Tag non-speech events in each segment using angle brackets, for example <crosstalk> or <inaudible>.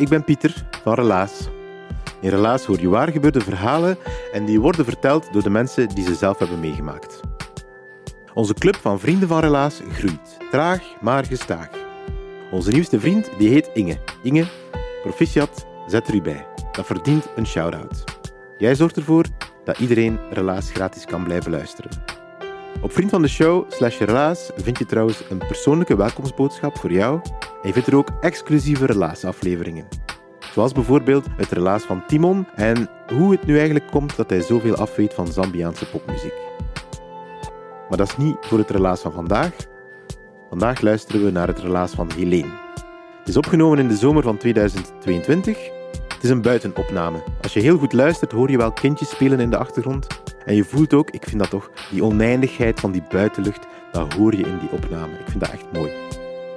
Ik ben Pieter van Relaas. In Relaas hoor je waar gebeurde verhalen en die worden verteld door de mensen die ze zelf hebben meegemaakt. Onze club van vrienden van Relaas groeit, traag maar gestaag. Onze nieuwste vriend die heet Inge. Inge, proficiat, zet er u bij. Dat verdient een shout-out. Jij zorgt ervoor dat iedereen Relaas gratis kan blijven luisteren. Op Vriend van de Show slash Relaas vind je trouwens een persoonlijke welkomstboodschap voor jou en je vindt er ook exclusieve relaasafleveringen. Zoals bijvoorbeeld het relaas van Timon en hoe het nu eigenlijk komt dat hij zoveel afweet van Zambiaanse popmuziek. Maar dat is niet voor het relaas van vandaag. Vandaag luisteren we naar het relaas van Helene. Het is opgenomen in de zomer van 2022. Het is een buitenopname. Als je heel goed luistert, hoor je wel kindjes spelen in de achtergrond. En je voelt ook, ik vind dat toch, die oneindigheid van die buitenlucht, dat hoor je in die opname. Ik vind dat echt mooi.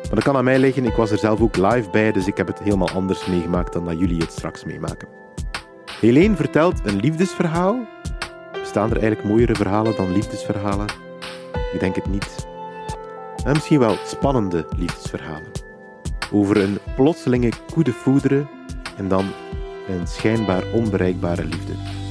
Maar dat kan aan mij liggen, ik was er zelf ook live bij, dus ik heb het helemaal anders meegemaakt dan dat jullie het straks meemaken. Helene vertelt een liefdesverhaal. Bestaan er eigenlijk mooiere verhalen dan liefdesverhalen? Ik denk het niet. En misschien wel spannende liefdesverhalen. Over een plotselinge coup de foudre en dan een schijnbaar onbereikbare liefde.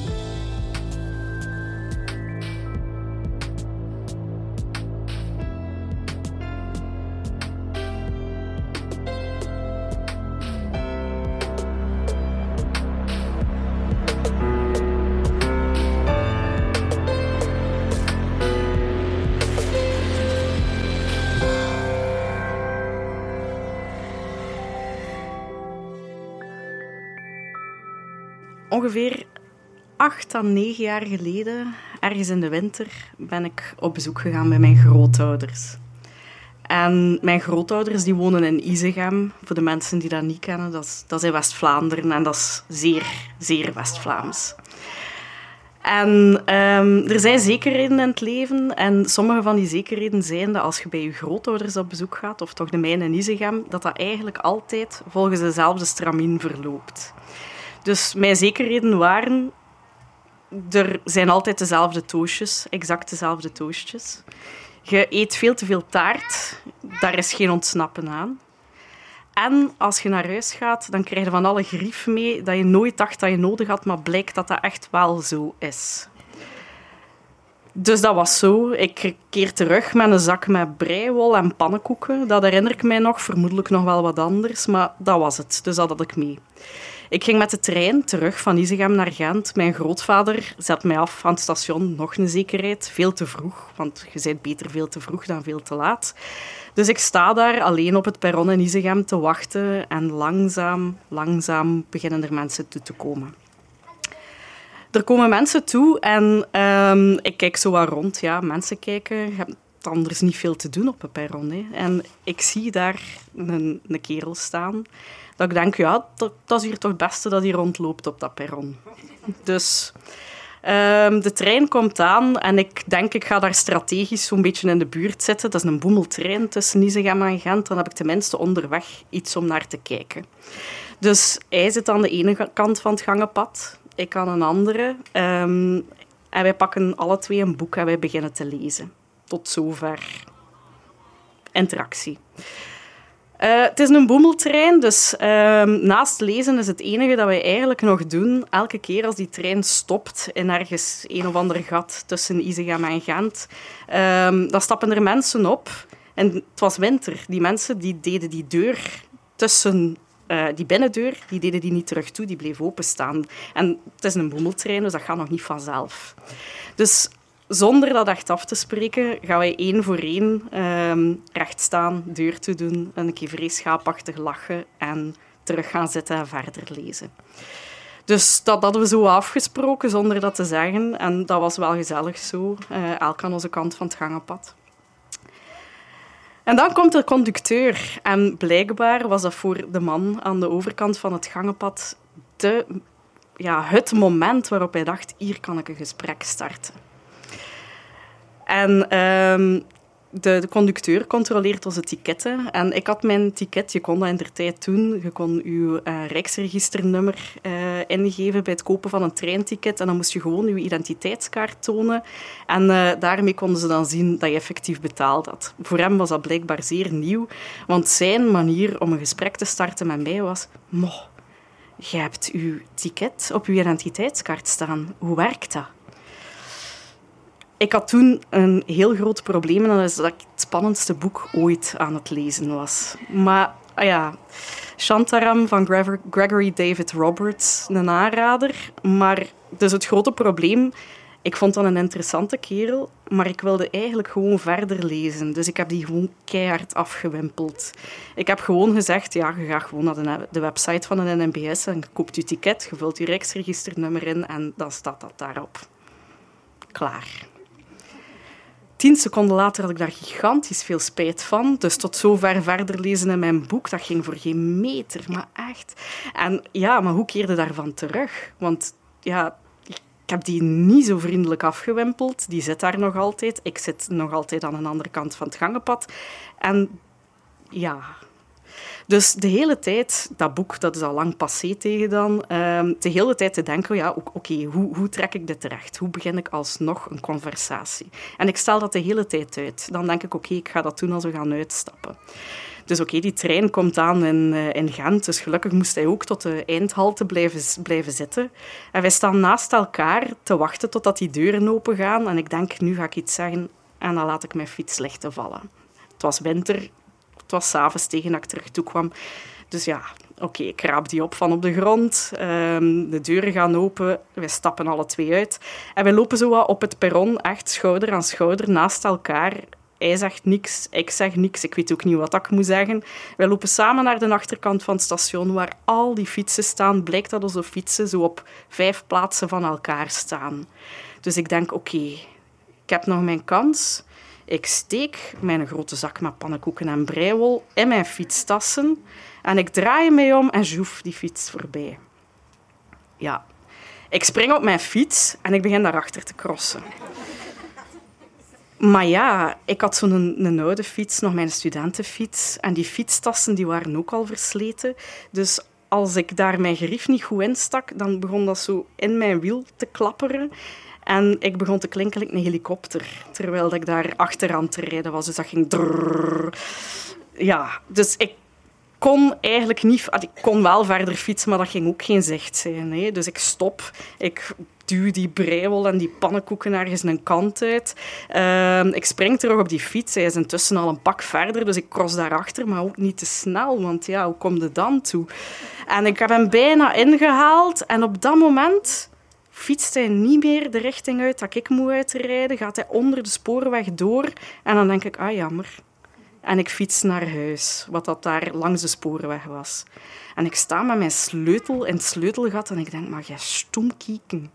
Ongeveer acht à negen jaar geleden, ergens in de winter, ben ik op bezoek gegaan bij mijn grootouders. En mijn grootouders die wonen in Izegem. Voor de mensen die dat niet kennen, dat is, dat is in West-Vlaanderen en dat is zeer, zeer West-Vlaams. En um, er zijn zekerheden in het leven. En sommige van die zekerheden zijn dat als je bij je grootouders op bezoek gaat, of toch de mijne in Izegem, dat dat eigenlijk altijd volgens dezelfde stramien verloopt. Dus mijn zekerheden waren... Er zijn altijd dezelfde toastjes, exact dezelfde toastjes. Je eet veel te veel taart, daar is geen ontsnappen aan. En als je naar huis gaat, dan krijg je van alle grief mee dat je nooit dacht dat je nodig had, maar blijkt dat dat echt wel zo is. Dus dat was zo. Ik keer terug met een zak met breiwol en pannenkoeken. Dat herinner ik mij nog, vermoedelijk nog wel wat anders, maar dat was het. Dus dat had ik mee. Ik ging met de trein terug van Isegem naar Gent. Mijn grootvader zet mij af aan het station. Nog een zekerheid. Veel te vroeg, want je bent beter veel te vroeg dan veel te laat. Dus ik sta daar alleen op het perron in Isegem te wachten. En langzaam, langzaam beginnen er mensen toe te komen. Er komen mensen toe en um, ik kijk zo wat rond. Ja, mensen kijken. Anders niet veel te doen op het perron. Hè. En ik zie daar een, een kerel staan dat ik denk, ja, dat, dat, is hier toch het beste dat hij rondloopt op dat perron. Dus um, de trein komt aan en ik denk, ik ga daar strategisch zo'n beetje in de buurt zitten. Dat is een boemeltrein tussen Isegem en Gent. Dan heb ik tenminste onderweg iets om naar te kijken. Dus hij zit aan de ene kant van het gangenpad, ik aan een andere. Um, en wij pakken alle twee een boek en wij beginnen te lezen. Tot zover interactie. Uh, het is een boemeltrein, dus uh, naast lezen is het enige dat wij eigenlijk nog doen, elke keer als die trein stopt in ergens een of ander gat tussen Isegem en Gent, uh, dan stappen er mensen op. En het was winter. Die mensen die deden die deur tussen uh, die binnendeur, die deden die niet terug toe, die bleef openstaan. En het is een boemeltrein, dus dat gaat nog niet vanzelf. Dus zonder dat echt af te spreken, gaan wij één voor één ehm, recht staan, deur te doen, een keer vreeschaapachtig lachen en terug gaan zitten en verder lezen. Dus dat hadden we zo afgesproken zonder dat te zeggen. En dat was wel gezellig zo, uh, elk aan onze kant van het gangenpad. En dan komt de conducteur. En blijkbaar was dat voor de man aan de overkant van het gangenpad de, ja, het moment waarop hij dacht: hier kan ik een gesprek starten. En ehm, de, de, conducteur controleert onze ticketten. En ik had mijn ticket, je kon dat in der tijd doen. Je kon je uh, Rijksregisternummer uh, ingeven bij het kopen van een treinticket. En dan moest je gewoon je identiteitskaart tonen. En uh, daarmee konden ze dan zien dat je effectief betaald had. Voor hem was dat blijkbaar zeer nieuw. Want zijn manier om een gesprek te starten met mij was... Mo, je hebt je ticket op je identiteitskaart staan. Hoe werkt dat? Ik had toen een heel groot probleem en dat is dat ik het spannendste boek ooit aan het lezen was. Maar ah ja, Shantaram van Gregory David Roberts, een aanrader. Maar dus het grote probleem, ik vond dat een interessante kerel, maar ik wilde eigenlijk gewoon verder lezen. Dus ik heb die gewoon keihard afgewimpeld. Ik heb gewoon gezegd, ja, je gaat gewoon naar de, website van een NMBS en je koopt je ticket, je vult je Rijksregisternummer in en dan staat dat daarop. Klaar. Tien seconden later had ik daar gigantisch veel spijt van. Dus tot zover verder lezen in mijn boek, dat ging voor geen meter, maar echt. En ja, maar hoe keerde daarvan terug? Want ja, ik heb die niet zo vriendelijk afgewimpeld. Die zit daar nog altijd. Ik zit nog altijd aan de andere kant van het gangenpad. En ja, dus de hele tijd, dat boek dat is al lang passé tegen dan, ehm, de hele tijd te denken, ja, oké, hoe, hoe trek ik dit terecht? Hoe begin ik alsnog een conversatie? En ik stel dat de hele tijd uit. Dan denk ik, oké, ik ga dat doen als we gaan uitstappen. Dus oké, die trein komt aan in, uh, in Gent. Dus gelukkig moest hij ook tot de eindhalte blijven, blijven zitten. En wij staan naast elkaar te wachten totdat die deuren open gaan. En ik denk, nu ga ik iets zeggen. En dan laat ik mijn fiets lichten vallen. Het was winter, was s'avonds tegen dat ik terug toe kwam. Dus ja, oké, ik raap die op van op de grond. Ehm, de deuren gaan open. Wij stappen alle twee uit. En we lopen zo wat op het perron, echt schouder aan schouder, naast elkaar. Hij zegt niks, ik zeg niks. Ik weet ook niet wat ik moet zeggen. Wij lopen samen naar de achterkant van het station, waar al die fietsen staan. Blijkt dat onze fietsen zo op vijf plaatsen van elkaar staan. Dus ik denk, oké, ik heb nog mijn kans. Ik steek mijn grote zak met pannenkoeken en breiwol in mijn fietstassen en ik draai mij om en joef die fiets voorbij. Ja, ik spring op mijn fiets en ik begin daarachter te crossen. Maar ja, ik had zo'n een, oude fiets, nog mijn studentenfiets. En die fietstassen die waren ook al versleten. Dus als ik daar mijn grief niet goed in stak, dan begon dat zo in mijn wiel te klapperen. En ik begon te klinken like een helikopter, terwijl ik daar achteraan te rijden was. Dus dat ging drrrr. Ja, dus ik kon eigenlijk niet... Ik kon wel verder fietsen, maar dat ging ook geen zicht zijn. Hè. Dus ik stop, ik duw die breiwel en die pannenkoeken ergens een kant uit. Uh, ik spring terug op die fiets. Hij is intussen al een pak verder, dus ik cross daarachter, maar ook niet te snel, want ja, hoe kom je dan toe? En ik heb hem bijna ingehaald en op dat moment fietst hij niet meer de richting uit dat ik moet uitrijden, gaat hij onder de spoorweg door en dan denk ik, ah jammer. En ik fiets naar huis, wat dat daar langs de spoorweg was. En ik sta met mijn sleutel in het sleutelgat en ik denk, maar jij stom kieken.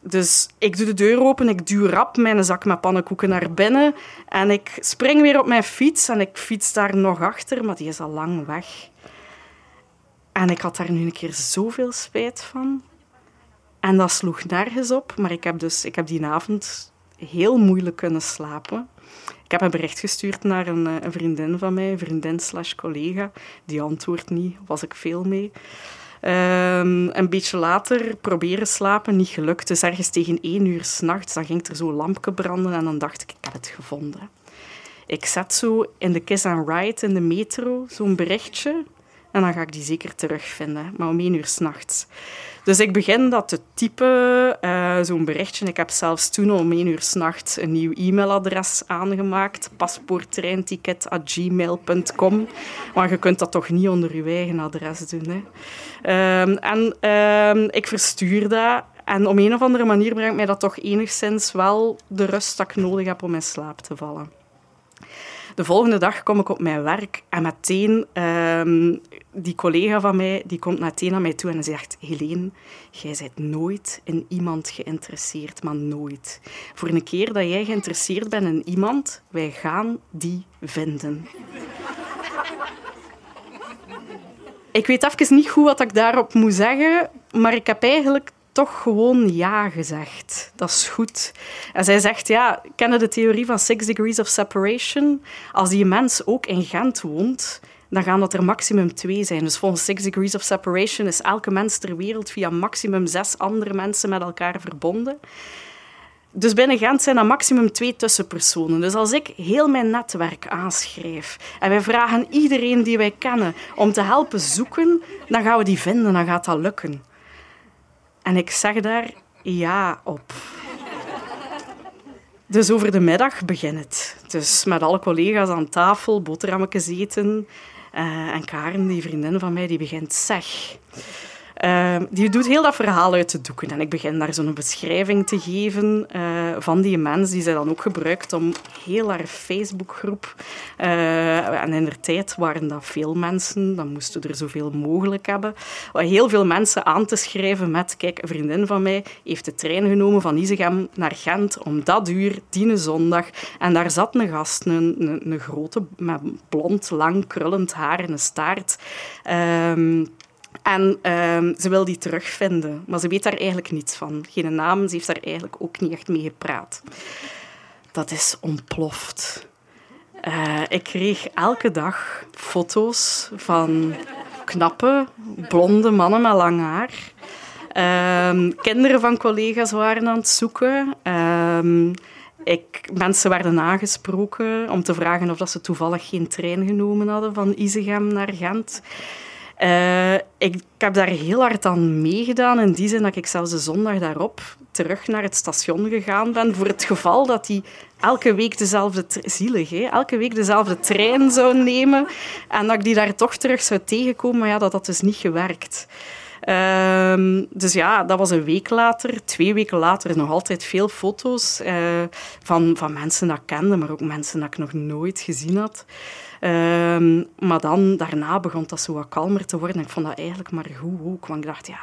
Dus ik doe de deur open, ik duw rap mijn zak met pannenkoeken naar binnen en ik spring weer op mijn fiets en ik fiets daar nog achter, maar die is al lang weg. En ik had daar nu een keer zoveel spijt van. En dat sloeg nergens op, maar ik heb, dus, ik heb die avond heel moeilijk kunnen slapen. Ik heb een bericht gestuurd naar een, eh, een vriendin van mij, vriendin slash collega. Die antwoordt niet, was ik veel mee. Um, een beetje later proberen slapen, niet gelukt. Dus ergens tegen één uur s'nachts, dan ging er zo lampje branden en dan dacht ik, ik heb het gevonden. Ik zet zo in de Kiss and Ride in de metro zo'n berichtje en dan ga ik die zeker terugvinden, maar om één uur s'nachts. Dus ik begin dat te typen, uh, zo'n berichtje. Ik heb zelfs toen om één uur s'nachts een nieuw e-mailadres aangemaakt. paspoorttreinticket.gmail.com. Maar je kunt dat toch niet onder je eigen adres doen. Hè? Um, en um, ik verstuur dat. En op een of andere manier brengt mij dat toch enigszins wel de rust dat ik nodig heb om in slaap te vallen. De volgende dag kom ik op mijn werk en meteen, ehm, die collega van mij, die komt meteen naar mij toe en zegt, Helene, jij bent nooit in iemand geïnteresseerd, maar nooit. Voor een keer dat jij geïnteresseerd bent in iemand, wij gaan die vinden. ik weet even niet goed wat ik daarop moet zeggen, maar ik heb eigenlijk toch gewoon ja gezegd. Dat is goed. En zij zegt, ja, kennen de theorie van Six Degrees of Separation? Als die mens ook in Gent woont, dan gaan dat er maximum twee zijn. Dus volgens Six Degrees of Separation is elke mens ter wereld via maximum zes andere mensen met elkaar verbonden. Dus binnen Gent zijn er maximum twee tussenpersonen. Dus als ik heel mijn netwerk aanschrijf en wij vragen iedereen die wij kennen om te helpen zoeken, dan gaan we die vinden, dan gaat dat lukken. En ik zeg daar ja op. Dus over de middag begint het. Dus met alle collega's aan tafel, boterhammetjes eten. Uh, en Karen, die vriendin van mij, die begint zeg. Ehm, die doet heel dat verhaal uit de doeken. En ik begin daar zo'n beschrijving te geven uh, van die mens die zij dan ook gebruikt om heel haar Facebookgroep. Uh, en in de tijd waren dat veel mensen, dan moesten er zoveel mogelijk hebben. Heel veel mensen aan te schrijven met: kijk, een vriendin van mij heeft de trein genomen van Isegem naar Gent om dat uur, die zondag. En daar zat een gast, een, een, een grote, met blond, lang, krullend haar en een staart. Um, en ehm, ze wil die terugvinden, maar ze weet daar eigenlijk niets van. Geen naam, ze heeft daar eigenlijk ook niet echt mee gepraat. Dat is ontploft. Uh, ik kreeg elke dag foto's van knappe, blonde mannen met lang haar. Uh, kinderen van collega's waren aan het zoeken. Uh, ik, mensen werden aangesproken om te vragen of dat ze toevallig geen trein genomen hadden van Isegem naar Gent. Uh, ik, ik, heb daar heel hard aan meegedaan. In die zin dat ik zelfs de zondag daarop terug naar het station gegaan ben. Voor het geval dat hij elke week dezelfde... Zielig, hè? Elke week dezelfde trein zou nemen. En dat ik die daar toch terug zou tegenkomen. Maar ja, dat had dus niet gewerkt. Uh, dus ja, dat was een week later. Twee weken later nog altijd veel foto's uh, van, van mensen dat ik kende, maar ook mensen dat ik nog nooit gezien had. Um, maar dan, daarna begon dat zo wat kalmer te worden. Ik vond dat eigenlijk maar goed ook. Want ik dacht, ja,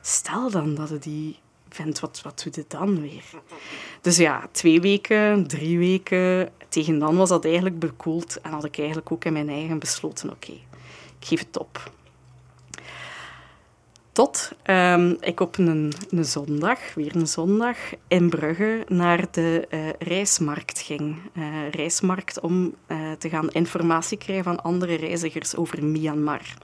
stel dan dat je die vindt, wat, wat doet het dan weer? Dus ja, twee weken, drie weken. Tegen dan was dat eigenlijk bekoeld. En had ik eigenlijk ook in mijn eigen besloten, oké, ik geef het op. Tot um, ik op een, een, zondag, weer een zondag, in Brugge naar de uh, reismarkt ging. Uh, reismarkt om uh, te gaan informatie krijgen van andere reizigers over Myanmar.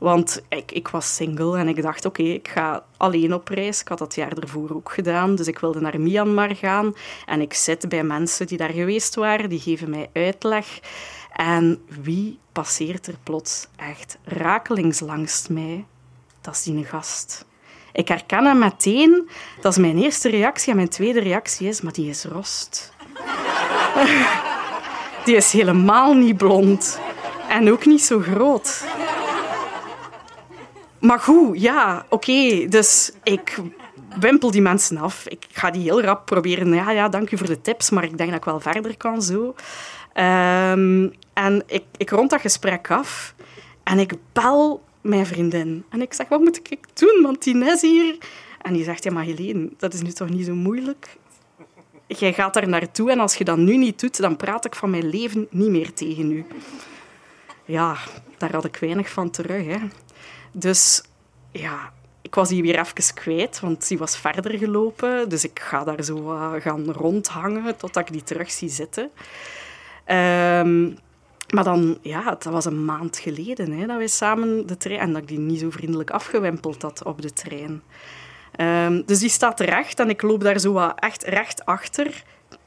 Want ik, ik was single en ik dacht, oké, ik ga alleen op reis. Ik had dat jaar ervoor ook gedaan, dus ik wilde naar Myanmar gaan. En ik zit bij mensen die daar geweest waren, die geven mij uitleg. En wie passeert er plots echt rakelings langs mij? Dat is die gast. Ik herken hem meteen. Dat is mijn eerste reactie. En mijn tweede reactie is, maar die is rost. <laughs> die is helemaal niet blond. En ook niet zo groot. Maar goed, ja, oké. dus ik wimpel die mensen af. Ik ga die heel rap proberen. Ja, ja, dank u voor de tips, maar ik denk dat ik wel verder kan zo. Um, en ik, ik rond dat gesprek af en ik bel mijn vriendin. En ik zeg, wat moet ik doen? Want die is hier. En die zegt, ja, maar dat is nu toch niet zo moeilijk? Jij gaat daar naartoe en als je dat nu niet doet, dan praat ik van mijn leven niet meer tegen u. Ja, daar had ik weinig van terug. Hè. Dus ja, ik was die weer even kwijt, want die was verder gelopen. Dus ik ga daar zo uh, gaan rondhangen totdat ik die terug zie zitten. Um, maar dan, ja, dat was een maand geleden hè, dat wij samen de trein... En dat ik die niet zo vriendelijk afgewempeld had op de trein. Um, dus die staat recht en ik loop daar zo echt recht achter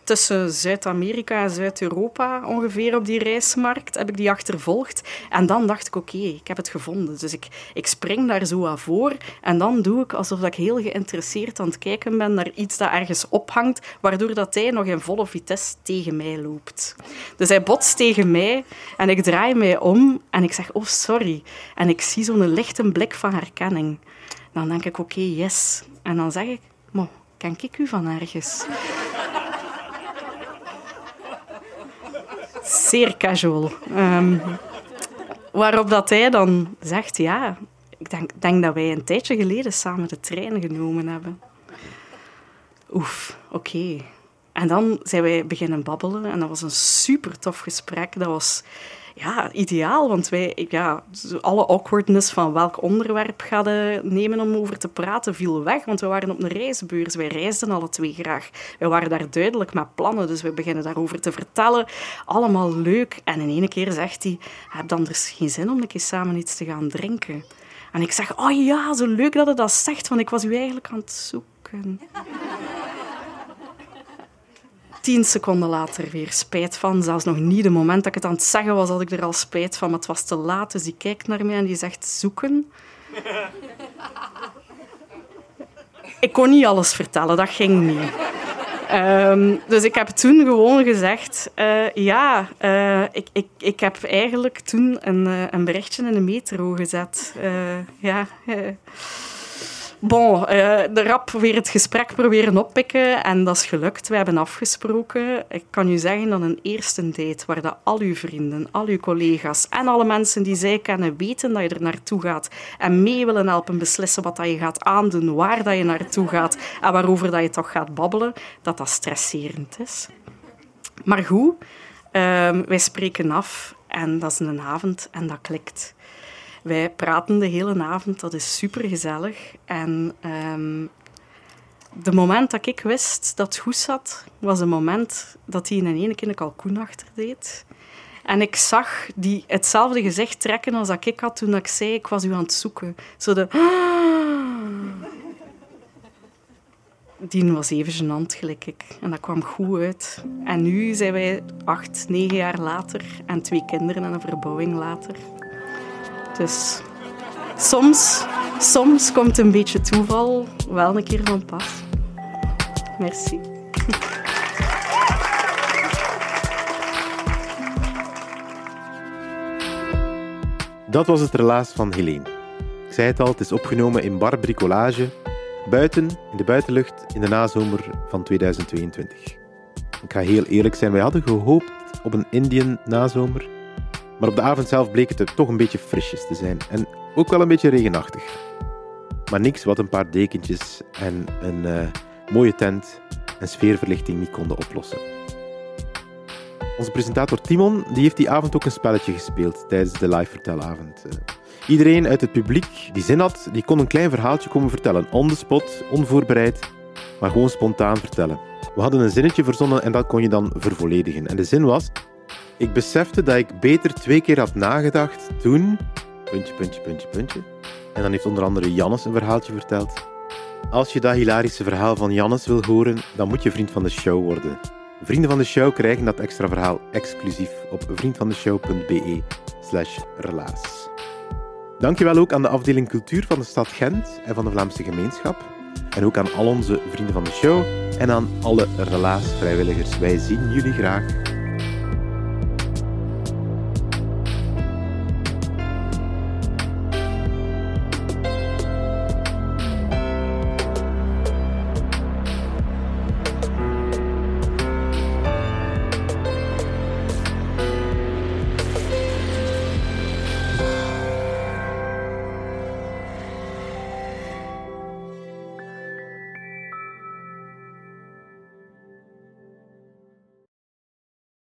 tussen Zuid-Amerika en Zuid-Europa ongeveer op die reismarkt, heb ik die achtervolgd. En dan dacht ik, oké, ik heb het gevonden. Dus ik, ik spring daar zo aan voor en dan doe ik alsof ik heel geïnteresseerd aan het kijken ben naar iets dat ergens ophangt, waardoor dat hij nog in volle vitesse tegen mij loopt. Dus hij botst tegen mij en ik draai mij om en ik zeg, oh, sorry. En ik zie zo'n lichte blik van herkenning. Dan denk ik, oké, yes. En dan zeg ik, Maar ken ik u van ergens? Zeer casual. Ehm, waarop dat hij dan zegt, ja, ik denk, denk dat wij een tijdje geleden samen de trein genomen hebben. Oef, oké. En dan zijn wij beginnen babbelen en dat was een super tof gesprek. Dat was ja, ideaal, want wij, ja, alle awkwardness van welk onderwerp gaan nemen om over te praten viel weg, want we waren op een reisbeurs. Wij reisden alle twee graag. Wij waren daar duidelijk met plannen, dus we beginnen daarover te vertellen. Allemaal leuk. En in ene keer zegt hij, heb dan dus geen zin om een keer samen iets te gaan drinken? En ik zeg, oh ja, zo leuk dat hij dat zegt, want ik was u eigenlijk aan het zoeken tien seconden later weer spijt van. Zelfs nog niet de moment dat ik het aan het zeggen was, had ik er al spijt van. Maar het was te laat, dus die kijkt naar mij en die zegt zoeken. <laughs> ik kon niet alles vertellen, dat ging niet. Ehm, dus ik heb toen gewoon gezegd, uh, ja, uh, ik, ik, ik heb eigenlijk toen een, uh, een berichtje in de metro gezet. ja, Bon, uh, de rap weer het gesprek proberen oppikken en dat is gelukt. We hebben afgesproken. Ik kan u zeggen dat een eerste date waar dat al uw vrienden, al uw collega's en alle mensen die zij kennen weten dat je er naartoe gaat en mee willen helpen beslissen wat dat je gaat aandoen, waar dat je naartoe gaat en waarover dat je toch gaat babbelen, dat dat stresserend is. Maar goed, um, wij spreken af en dat is een avond en dat klikt. Wij praten de hele avond, dat is super gezellig. En um, de moment dat ik wist dat het goed zat, was een moment dat hij in een ene keer een kalkoen achter deed. En ik zag die hetzelfde gezicht trekken als dat ik had toen ik zei, ik was u aan het zoeken. Zo de... <gasps> Die was even gênant, gelijk ik. En dat kwam goed uit. En nu zijn wij acht, negen jaar later en twee kinderen en een verbouwing later. Dus soms, soms komt een beetje toeval wel een keer van pas. Merci. Dat was het relaas van Helene. Ik zei het al, het is opgenomen in Bar Bricolage, buiten, in de buitenlucht, in de nazomer van 2022. Ik ga heel eerlijk zijn, wij hadden gehoopt op een Indian nazomer, maar op de avond zelf bleek het er toch een beetje frisjes te zijn. En ook wel een beetje regenachtig. Maar niks wat een paar dekentjes en een uh, mooie tent en sfeerverlichting niet konden oplossen. Onze presentator Timon die heeft die avond ook een spelletje gespeeld tijdens de live vertelavond. Uh, iedereen uit het publiek die zin had, die kon een klein verhaaltje komen vertellen. On the spot, onvoorbereid, maar gewoon spontaan vertellen. We hadden een zinnetje verzonnen en dat kon je dan vervolledigen. En de zin was... Ik besefte dat ik beter twee keer had nagedacht toen... Puntje, puntje, puntje, puntje. En dan heeft onder andere Jannes een verhaaltje verteld. Als je dat hilarische verhaal van Jannes wil horen, dan moet je vriend van de show worden. Vrienden van de show krijgen dat extra verhaal exclusief op vriendvandeshow.be slash relaas. Dankjewel ook aan de afdeling cultuur van de stad Gent en van de Vlaamse gemeenschap. En ook aan al onze vrienden van de show en aan alle relaas vrijwilligers. Wij zien jullie graag